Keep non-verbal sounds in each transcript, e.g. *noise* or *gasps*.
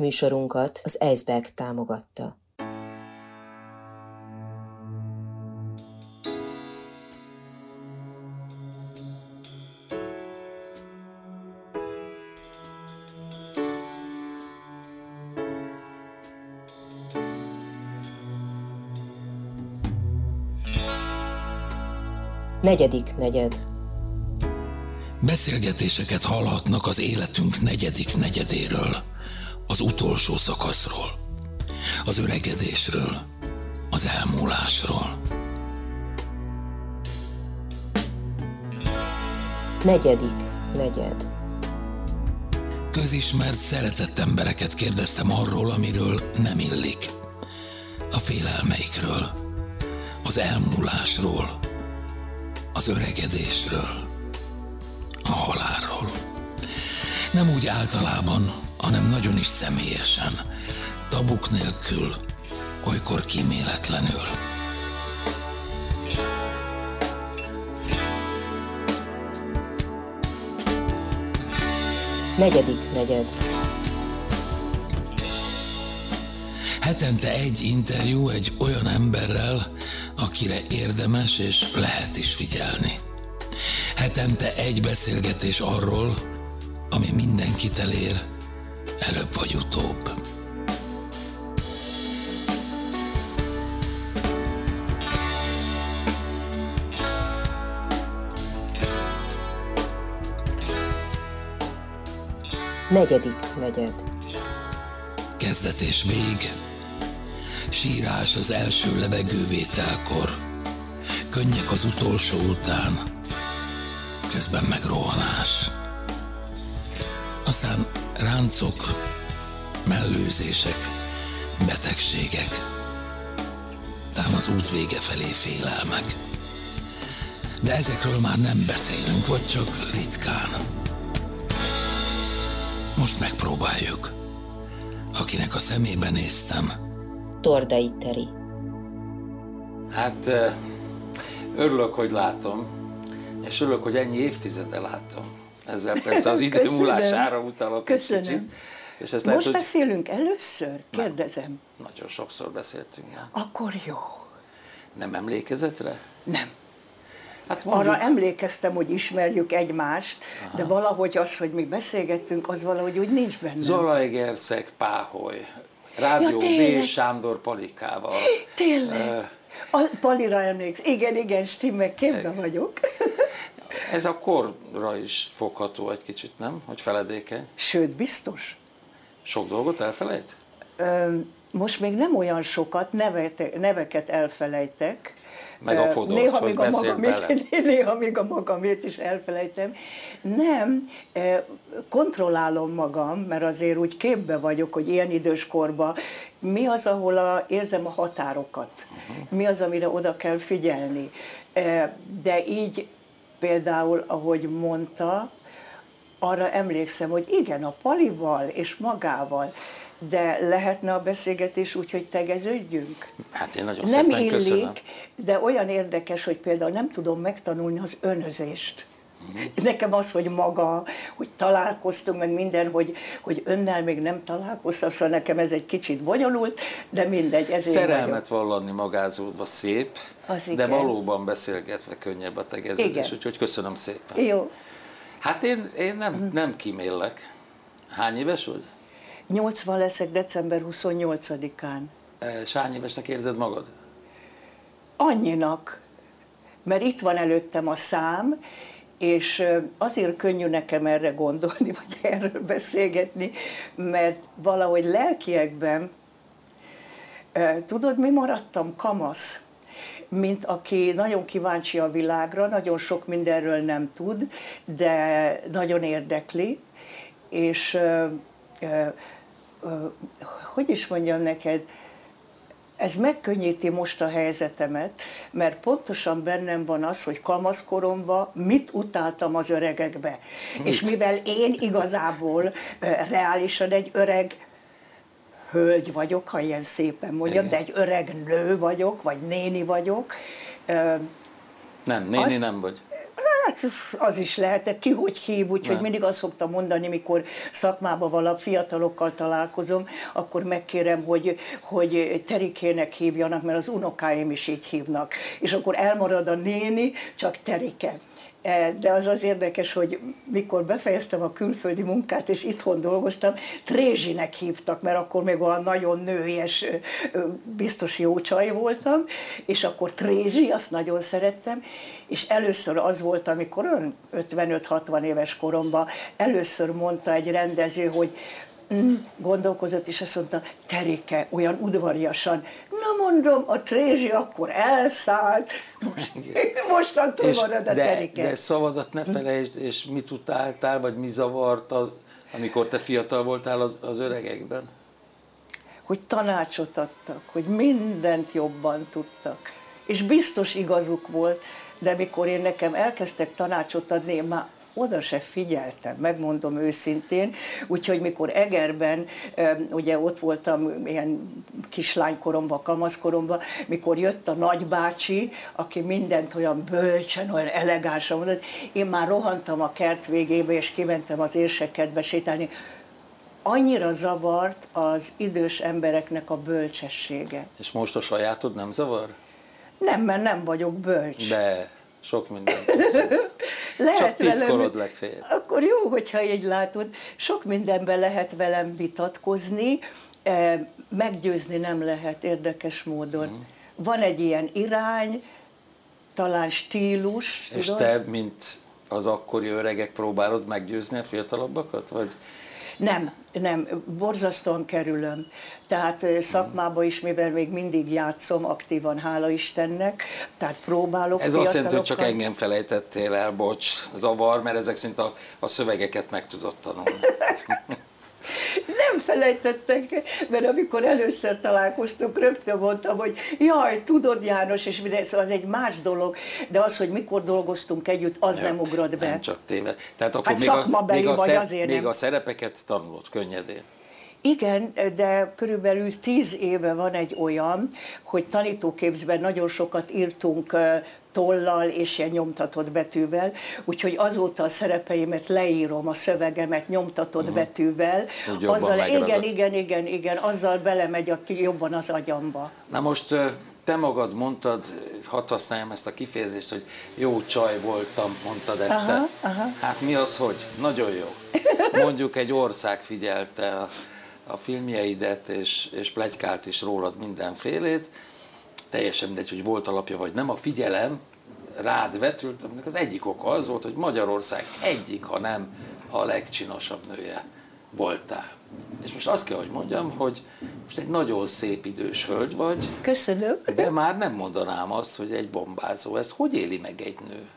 Műsorunkat az Eisberg támogatta. Negyedik negyed. Beszélgetéseket hallhatnak az életünk negyedik negyedéről, az utolsó szakaszról, az öregedésről, az elmúlásról. Negyedik negyed. Közismert, szeretett embereket kérdeztem arról, amiről nem illik. A félelmeikről, az elmúlásról, az öregedésről, a halálról. Nem úgy általában, hanem nagyon is személyesen, tabuk nélkül, olykor kíméletlenül. Negyedik negyed. Hetente egy interjú egy olyan emberrel, akire érdemes és lehet is figyelni. Hetente egy beszélgetés arról, ami mindenkit elér, előbb vagy utóbb. Negyedik negyed. Kezdet és vég, sírás az első levegővételkor, könnyek az utolsó után, közben meg rohanás. Aztán ráncok, mellőzések, betegségek, tám az út vége felé félelmek. De ezekről már nem beszélünk, vagy csak ritkán. Most megpróbáljuk. Akinek a szemébe néztem, Tordai Teri. Hát örülök, hogy látom, és örülök, hogy ennyi évtizede látom. Ezzel persze az idő múlására utalok egy Köszönöm. kicsit. És ezt Most lehet, hogy beszélünk először? Kérdezem. nagyon sokszor beszéltünk már. Akkor jó. Nem emlékezetre? Nem. Hát mondjuk, Arra emlékeztem, hogy ismerjük egymást, de valahogy az, hogy mi beszélgettünk, az valahogy úgy nincs bennem. Zalaegerszeg, Páholy, Rádió Ja, B. Sándor Palikával. *gasps* Tényleg. Eh, A Palira emléksz. Igen, igen, stimmel, képben vagyok. Ez a korra is fogható egy kicsit, nem? Hogy feledékeny. Sőt, biztos. Sok dolgot elfelejt? Most még nem olyan sokat, nevet, neveket elfelejtek. Meg a Fodort, néha még, a magamét, *laughs* néha még a magamét is elfelejtem. Nem, kontrollálom magam, mert azért úgy képbe vagyok, hogy ilyen idős korban mi az, ahol a, érzem a határokat, mi az, amire oda kell figyelni. De így például, ahogy mondta, arra emlékszem, hogy igen, a palival és magával, de lehetne a beszélgetés úgy, hogy tegeződjünk? Hát én nagyon Nem szépen köszönöm. illik, de olyan érdekes, hogy például nem tudom megtanulni az önözést. Mhm. Nekem az, hogy maga, hogy találkoztunk, meg minden, hogy, hogy önnel még nem találkoztam, szóval nekem ez egy kicsit bonyolult, de mindegy, ezért vagyok. Szerelmet vallani magázódva szép, Az de igen. valóban beszélgetve könnyebb a tegeződés, Igen. úgyhogy köszönöm szépen. Jó. Hát én, én nem, nem kíméllek. Hány éves vagy? 80 leszek december 28-án. Eh, És hány évesnek érzed magad? Annyinak, mert itt van előttem a szám, és azért könnyű nekem erre gondolni, vagy erről beszélgetni, mert valahogy lelkiekben, tudod, mi maradtam? Kamasz. Mint aki nagyon kíváncsi a világra, nagyon sok mindenről nem tud, de nagyon érdekli, és hogy is mondjam neked, ez megkönnyíti most a helyzetemet, mert pontosan bennem van az, hogy kamaszkoromban mit utáltam az öregekbe. Mit? És mivel én igazából reálisan egy öreg hölgy vagyok, ha ilyen szépen mondjam, de egy öreg nő vagyok, vagy néni vagyok, Nem, néni Azt- nem vagy. Hát az is lehetett, ki hogy hív, úgyhogy Nem. mindig azt szoktam mondani, mikor szakmába vala fiatalokkal találkozom, akkor megkérem, hogy, hogy Terikének hívjanak, mert az unokáim is így hívnak. És akkor elmarad a néni, csak Terike. E, De az az érdekes, hogy mikor befejeztem a külföldi munkát, és itthon dolgoztam, Trézsinek hívtak, mert akkor még olyan nagyon nőies, biztos jó csaj voltam, és akkor Trézsi, azt nagyon szerettem, és először az volt, amikor olyan 55-60 éves koromban, először mondta egy rendező, hogy gondolkozott, és azt mondta, Terike, olyan udvariasan, na mondom, a Trézsi akkor elszállt, most, mostantól És marad a de, Terike. de szavadat ne felejtsd, és mit utáltál, vagy mi zavart, az, amikor te fiatal voltál az, az öregekben? hogy tanácsot adtak, hogy mindent jobban tudtak. És biztos igazuk volt, de mikor én nekem elkezdtek tanácsot adni, én már oda se figyeltem, megmondom őszintén. Úgyhogy mikor Egerben, ugye ott voltam ilyen kislánykoromban, kamaszkoromban, mikor jött a nagybácsi, aki mindent olyan bölcsen, olyan elegánsan mondott, én már rohantam a kert végébe, és kimentem az érsekedbe sétálni, annyira zavart az idős embereknek a bölcsessége. És most a sajátod nem zavar? Nem, mert nem vagyok bölcs. De sok minden. *laughs* lehet csak legfeljebb. Akkor jó, hogyha így látod. Sok mindenben lehet velem vitatkozni, eh, meggyőzni nem lehet érdekes módon. Mhm. Van egy ilyen irány, talán stílus, És tudod? te, mint az akkori öregek próbálod meggyőzni a fiatalabbakat? Vagy Nem, nem, borzasztóan kerülöm. Tehát szakmába is, mivel még mindig játszom aktívan, hála Istennek, tehát próbálok ez azt jelenti, hogy csak engem felejtettél el, bocs, zavar, mert ezek szerint a, a szövegeket meg tudod tanulni. *laughs* Nem felejtettek, mert amikor először találkoztunk, rögtön mondtam, hogy jaj, tudod János, és minden, szóval az egy más dolog, de az, hogy mikor dolgoztunk együtt, az nem ugrott be. Nem csak téve. Tehát akkor Hát még, a, még, a, vagy, szer- azért még nem. a szerepeket tanulod könnyedén. Igen, de körülbelül tíz éve van egy olyan, hogy tanítóképzben nagyon sokat írtunk tollal és ilyen nyomtatott betűvel, úgyhogy azóta a szerepeimet leírom, a szövegemet nyomtatott betűvel. Úgy Azzal, igen, igen, igen, igen, azzal belemegy a, jobban az agyamba. Na most te magad mondtad, hadd használjam ezt a kifejezést, hogy jó csaj voltam, mondtad ezt Aha, te. aha. Hát mi az, hogy? Nagyon jó. *laughs* Mondjuk egy ország figyelte a, a filmjeidet, és, és plegykált is rólad mindenfélét. Teljesen mindegy, hogy volt alapja vagy nem. A figyelem rád vetült, aminek az egyik oka az volt, hogy Magyarország egyik, ha nem a legcsinosabb nője voltál. És most azt kell, hogy mondjam, hogy most egy nagyon szép idős hölgy vagy, Köszönöm. de már nem mondanám azt, hogy egy bombázó. Ezt hogy éli meg egy nő?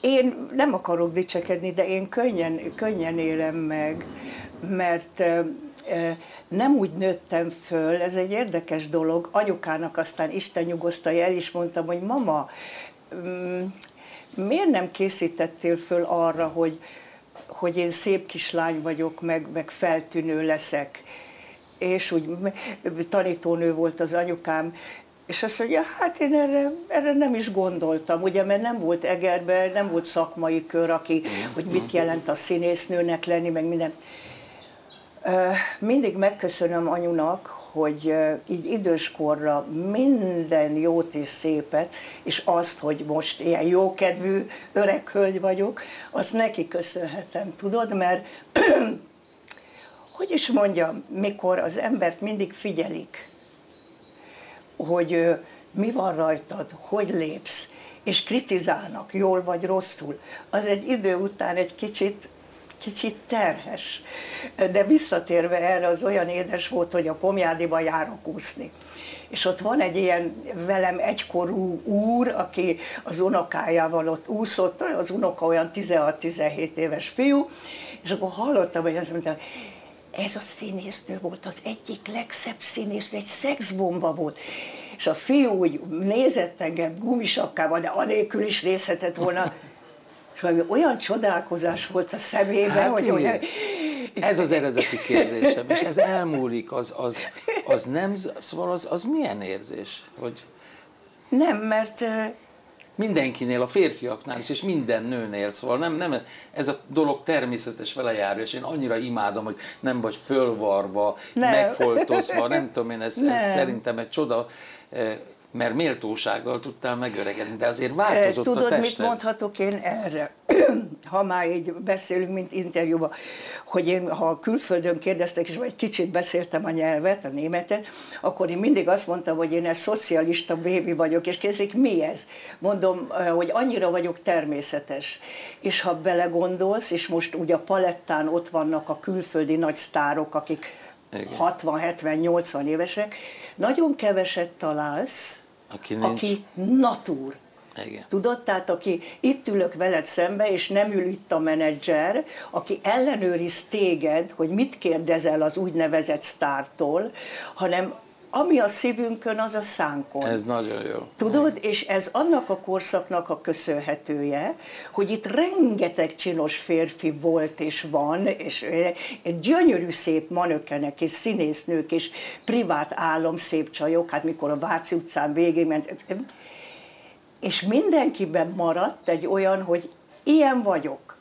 Én nem akarok dicsekedni, de én könnyen, könnyen élem meg, mert nem úgy nőttem föl, ez egy érdekes dolog. Anyukának aztán Isten nyugosztalja, el is mondtam, hogy mama, mm, miért nem készítettél föl arra, hogy, hogy én szép kislány vagyok, meg, meg feltűnő leszek. És úgy tanítónő volt az anyukám, és azt mondja, hát én erre, erre nem is gondoltam, ugye, mert nem volt Egerben, nem volt szakmai kör, aki, hogy mit jelent a színésznőnek lenni, meg minden. Mindig megköszönöm anyunak, hogy így időskorra minden jót és szépet, és azt, hogy most ilyen jókedvű öreg hölgy vagyok, azt neki köszönhetem, tudod, mert *clears throat* hogy is mondjam, mikor az embert mindig figyelik, hogy mi van rajtad, hogy lépsz, és kritizálnak, jól vagy rosszul, az egy idő után egy kicsit, kicsit terhes. De visszatérve erre, az olyan édes volt, hogy a Komjádiba járok úszni. És ott van egy ilyen velem egykorú úr, aki az unokájával ott úszott, az unoka olyan 16-17 éves fiú, és akkor hallottam, hogy azt mondta, ez a színésznő volt az egyik legszebb színésznő, egy szexbomba volt. És a fiú úgy nézett engem gumisapkával, de anélkül is nézhetett volna. *laughs* És valami olyan csodálkozás volt a szemében, Hát hogy olyan... Ez az eredeti kérdésem, és ez elmúlik, az, az, az nem, szóval az, az milyen érzés? Hogy Nem, mert, mindenkinél, a férfiaknál is, és minden nőnél, szóval nem, nem ez a dolog természetes vele jár, és én annyira imádom, hogy nem vagy fölvarva, Nem. megfoltozva, nem tudom én, ez, ez Nem. szerintem egy csoda, eh, mert méltósággal tudtál megöregedni, de azért változott a Tudod, mit tested. mondhatok én erre? *clears throat* ha már így beszélünk, mint interjúban, hogy én, ha külföldön kérdeztek, és egy kicsit beszéltem a nyelvet, a németet, akkor én mindig azt mondtam, hogy én egy szocialista bébi vagyok, és kérdezik, mi ez? Mondom, eh, hogy annyira vagyok természetes. És ha belegondolsz, és most ugye a palettán ott vannak a külföldi nagy sztárok, akik Igen. 60-70-80 évesek, nagyon keveset találsz, Aki nincs. aki natúr. Igen. Tudod, tehát aki itt ülök veled szembe, és nem ül itt a menedzser, aki ellenőriz téged, hogy mit kérdezel az úgynevezett sztártól, hanem ami a szívünkön, az a szánkon. Ez nagyon jó. Tudod, és ez annak a korszaknak a köszönhetője, hogy itt rengeteg csinos férfi volt és van, és eh, gyönyörű szép manökenek és színésznők és privát álom szép csajok, hát mikor a Váci utcán végig ment, és mindenkiben maradt egy olyan, hogy ilyen vagyok.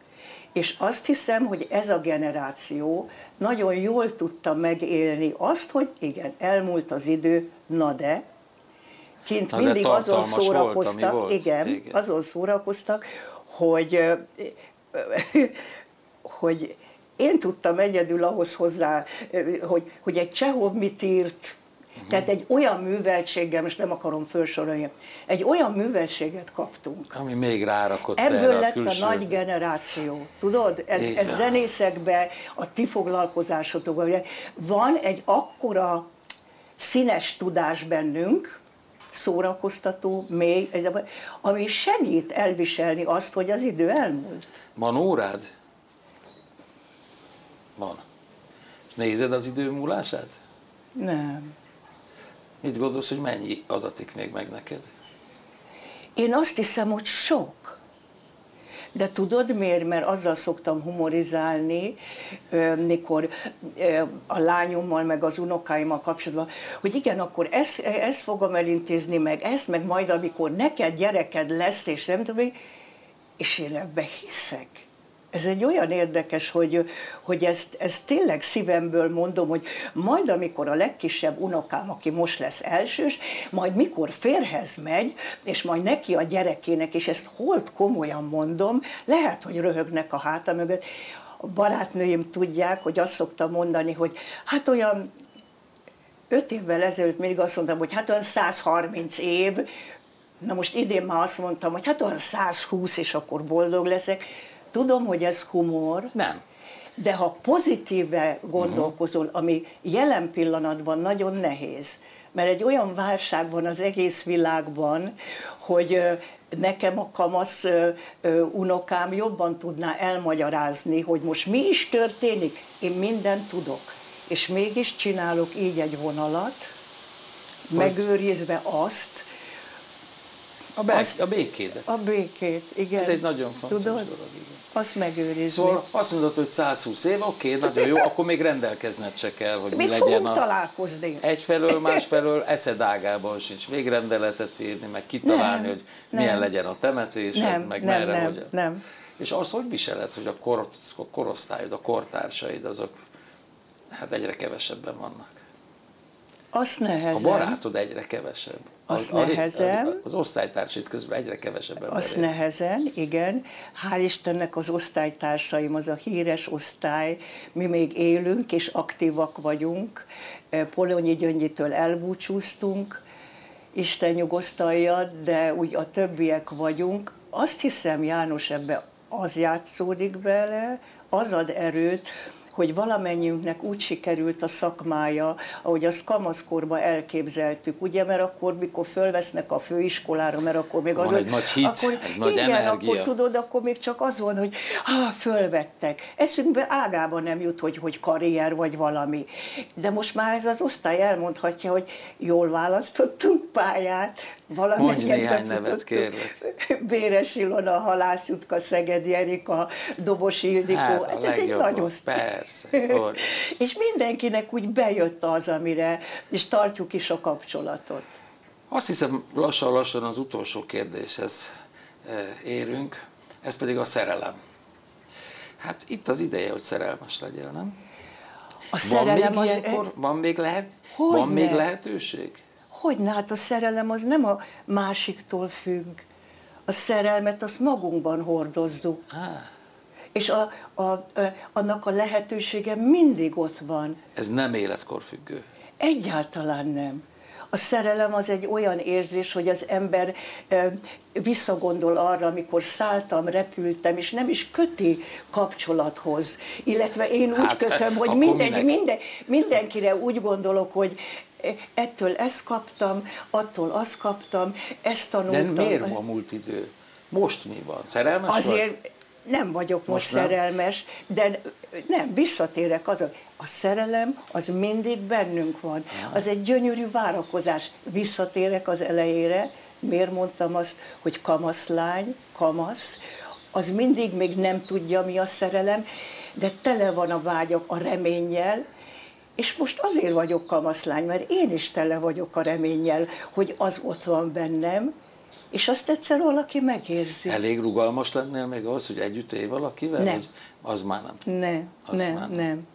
És azt hiszem, hogy ez a generáció nagyon jól tudta megélni azt, hogy igen, elmúlt az idő, na de, kint Na de mindig azon volt, ami szórakoztak, volt. igen, Igen. azon szórakoztak, hogy, *laughs* hogy én tudtam egyedül ahhoz hozzá, hogy, hogy egy Csehov mit írt, tehát egy olyan műveltséggel, most nem akarom felsorolni, egy olyan műveltséget kaptunk, Ami még rárakott Ebből erre a lett külső... a nagy generáció. Tudod, ez, Igen. ez zenészekbe, a ti foglalkozásotokban, van egy akkora színes tudás bennünk, szórakoztató, mély, a- ami segít elviselni azt, hogy az idő elmúlt. Van órád? Van. Nézed az idő múlását? Nem. Mit gondolsz, hogy mennyi adatik még meg neked? Én azt hiszem, hogy sok. De tudod miért? Mert azzal szoktam humorizálni, mikor a lányommal, meg az unokáimmal kapcsolatban, hogy igen, akkor ezt, ezt fogom elintézni, meg ezt, meg majd amikor neked gyereked lesz, és nem tudom, és én ebbe hiszek. Ez egy olyan érdekes, hogy, hogy ezt, ezt tényleg szívemből mondom, hogy majd amikor a legkisebb unokám, aki most lesz elsős, majd mikor férhez megy, és majd neki a gyerekének, és ezt holt komolyan mondom, lehet, hogy röhögnek a háta mögött. A barátnőim tudják, hogy azt szoktam mondani, hogy hát olyan öt évvel ezelőtt még azt mondtam, hogy hát olyan 130 év, na most idén már azt mondtam, hogy hát olyan 120, és akkor boldog leszek. Tudom, hogy ez humor, Nem. de ha pozitíve gondolkozol, ami jelen pillanatban nagyon nehéz, mert egy olyan válság van az egész világban, hogy nekem a kamasz unokám jobban tudná elmagyarázni, hogy most mi is történik, én mindent tudok. És mégis csinálok így egy vonalat, megőrizve azt, A, be, Azt- a békédet. a békét, igen. Ez egy nagyon fontos Tudod? dolog, igen. Azt megőrizni. Szóval azt mondod, hogy 120 év, oké, nagyon jó, akkor még rendelkezned se kell, hogy mi Még legyen fogunk a... találkozni. Egyfelől, *laughs* másfelől eszed ágában sincs végrendeletet írni, meg kitalálni, Nem, hogy milyen nem. legyen a temetésed, Nem, meg nem, merre, nem, hogy... nem. És azt hogy viseled, hogy a, kor, a korosztályod, a kortársaid, azok hát egyre kevesebben vannak? Azt A nehezen. barátod egyre kevesebb. Azt a, a, nehezen. Az, az osztálytársaid közben egyre kevesebben. Azt nehezen, igen. Hál' Istennek az osztálytársaim, az a híres osztály, mi még élünk és aktívak vagyunk. Eh, Polonyi Gyöngyitől elbúcsúztunk, Isten nyugosztalja, de úgy a többiek vagyunk. Azt hiszem, János, ebbe az játszódik bele, az ad erőt, hogy valamennyiünknek úgy sikerült a szakmája, ahogy azt kamaszkorban elképzeltük, ugye, mert akkor, mikor fölvesznek a főiskolára, mert akkor még Van az, egy nagy hit, akkor, egy nagy igen, energia. akkor tudod, akkor még csak az van, hogy ha fölvettek. Eszünkbe ágában nem jut, hogy, hogy karrier vagy valami. De most már ez az osztály elmondhatja, hogy jól választottunk pályát, valamennyien Mondj nevet, kérlek. Béres Ilona, Halász Jutka, Szegedi Erika, Dobos Ildikó. Hát, Hát, ez egy nagy osztály. persze, hogy. *laughs* és mindenkinek úgy bejött az, amire, és tartjuk is a kapcsolatot. Azt hiszem, lassan-lassan az utolsó kérdéshez érünk, ez pedig a szerelem. Hát itt az ideje, hogy szerelmes legyél, nem? A szerelem van még az... ilyenkor, van még, lehet, Hogyne? van még lehetőség? Hogy hát a szerelem az nem a másiktól függ. A szerelmet azt magunkban hordozzuk. Ah, És a, a, a, annak a lehetősége mindig ott van. ez nem életkor függő. Egyáltalán nem. A szerelem az egy olyan érzés, hogy az ember visszagondol arra, amikor szálltam, repültem, és nem is köti kapcsolathoz. Illetve én úgy Hát, kötöm, hogy akkor minden, mindenkire úgy gondolok, hogy ettől ezt kaptam, attól azt kaptam, ezt De tanultam. miért a múlt idő? Most mi van? Szerelmes Azért vagy? Nem vagyok most, Most nem? szerelmes, de nem, visszatérek azon. A szerelem az mindig bennünk van. Az egy gyönyörű várakozás. Visszatérek az elejére, miért mondtam azt, hogy kamaszlány, kamasz, az mindig még nem tudja, mi a szerelem, de tele van a vágyak a reménnyel, és most azért vagyok kamaszlány, mert én is tele vagyok a reménnyel, hogy az ott van bennem, és azt egyszer valaki megérzi. Elég rugalmas lennél még ahhoz, hogy együtt élj valakivel? Nem. Az már nem. Nem, Az nem, már nem. nem.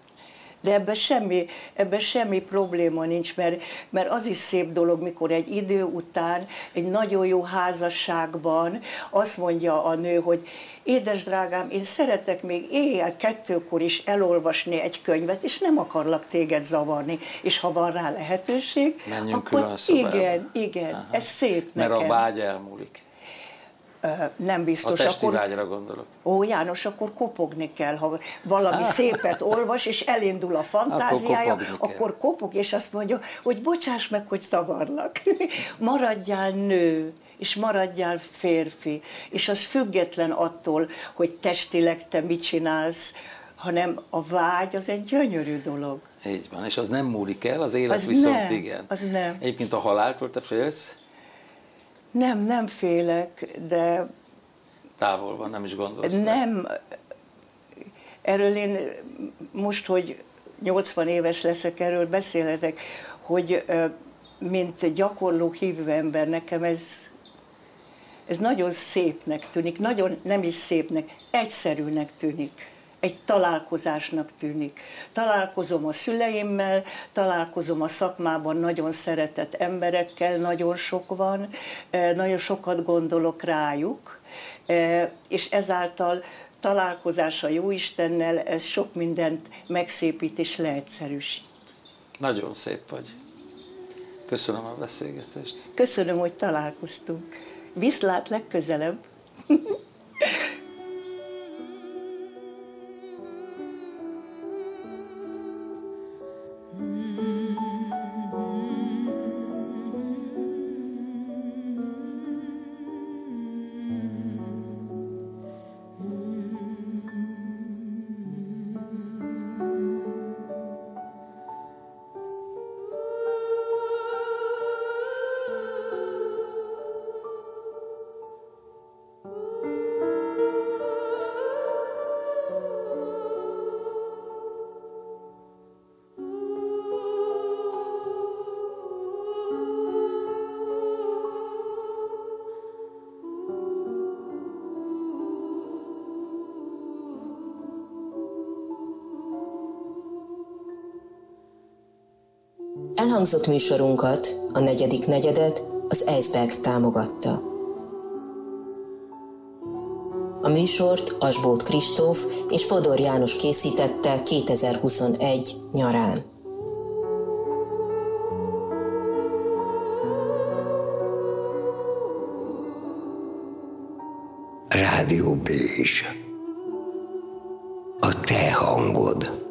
De ebben semmi, ebben semmi probléma nincs, mert, mert az is szép dolog, mikor egy idő után, egy nagyon jó házasságban azt mondja a nő, hogy édes drágám, én szeretek még éjjel kettőkor is elolvasni egy könyvet, és nem akarlak téged zavarni. És ha van rá lehetőség, Menjünk akkor igen, igen, Aha. ez szép Mert nekem. a vágy elmúlik. Nem A biztos, testi akkor gondolok. Ó, János, akkor kopogni kell, ha valami Ah. szépet olvas, és elindul a fantáziája, Akkor kopogni akkor kopog, és azt mondja, hogy bocsáss meg, hogy zavarlak. *laughs* Maradjál nő, és maradjál férfi, és az független attól, hogy testileg te mit csinálsz, hanem a vágy az egy gyönyörű dolog. Így van, és az nem múlik el, az élet Az viszont nem, igen. az nem. Egyébként a haláltól te félsz? Nem, nem félek, de Távol van, nem is gondolsz. rá. Nem, erről én most, hogy 80 éves leszek, erről beszélhetek, hogy mint gyakorló hívő ember nekem ez, ez nagyon szépnek tűnik, nagyon nem is szépnek, egyszerűnek tűnik. Egy találkozásnak tűnik. Találkozom a szüleimmel, találkozom a szakmában nagyon szeretett emberekkel, nagyon sok van, eh, nagyon sokat gondolok rájuk, eh, és ezáltal találkozás a Jóistennel, ez sok mindent megszépít és leegyszerűsít. Nagyon szép vagy. Köszönöm a beszélgetést. Köszönöm, hogy találkoztunk. Viszlát legközelebb! *laughs* Elhangzott műsorunkat, a negyedik negyedet az Eisberg támogatta. A műsort Asbót Kristóf és Fodor János készítette 2021 nyarán. Rádió Bézs. A te hangod.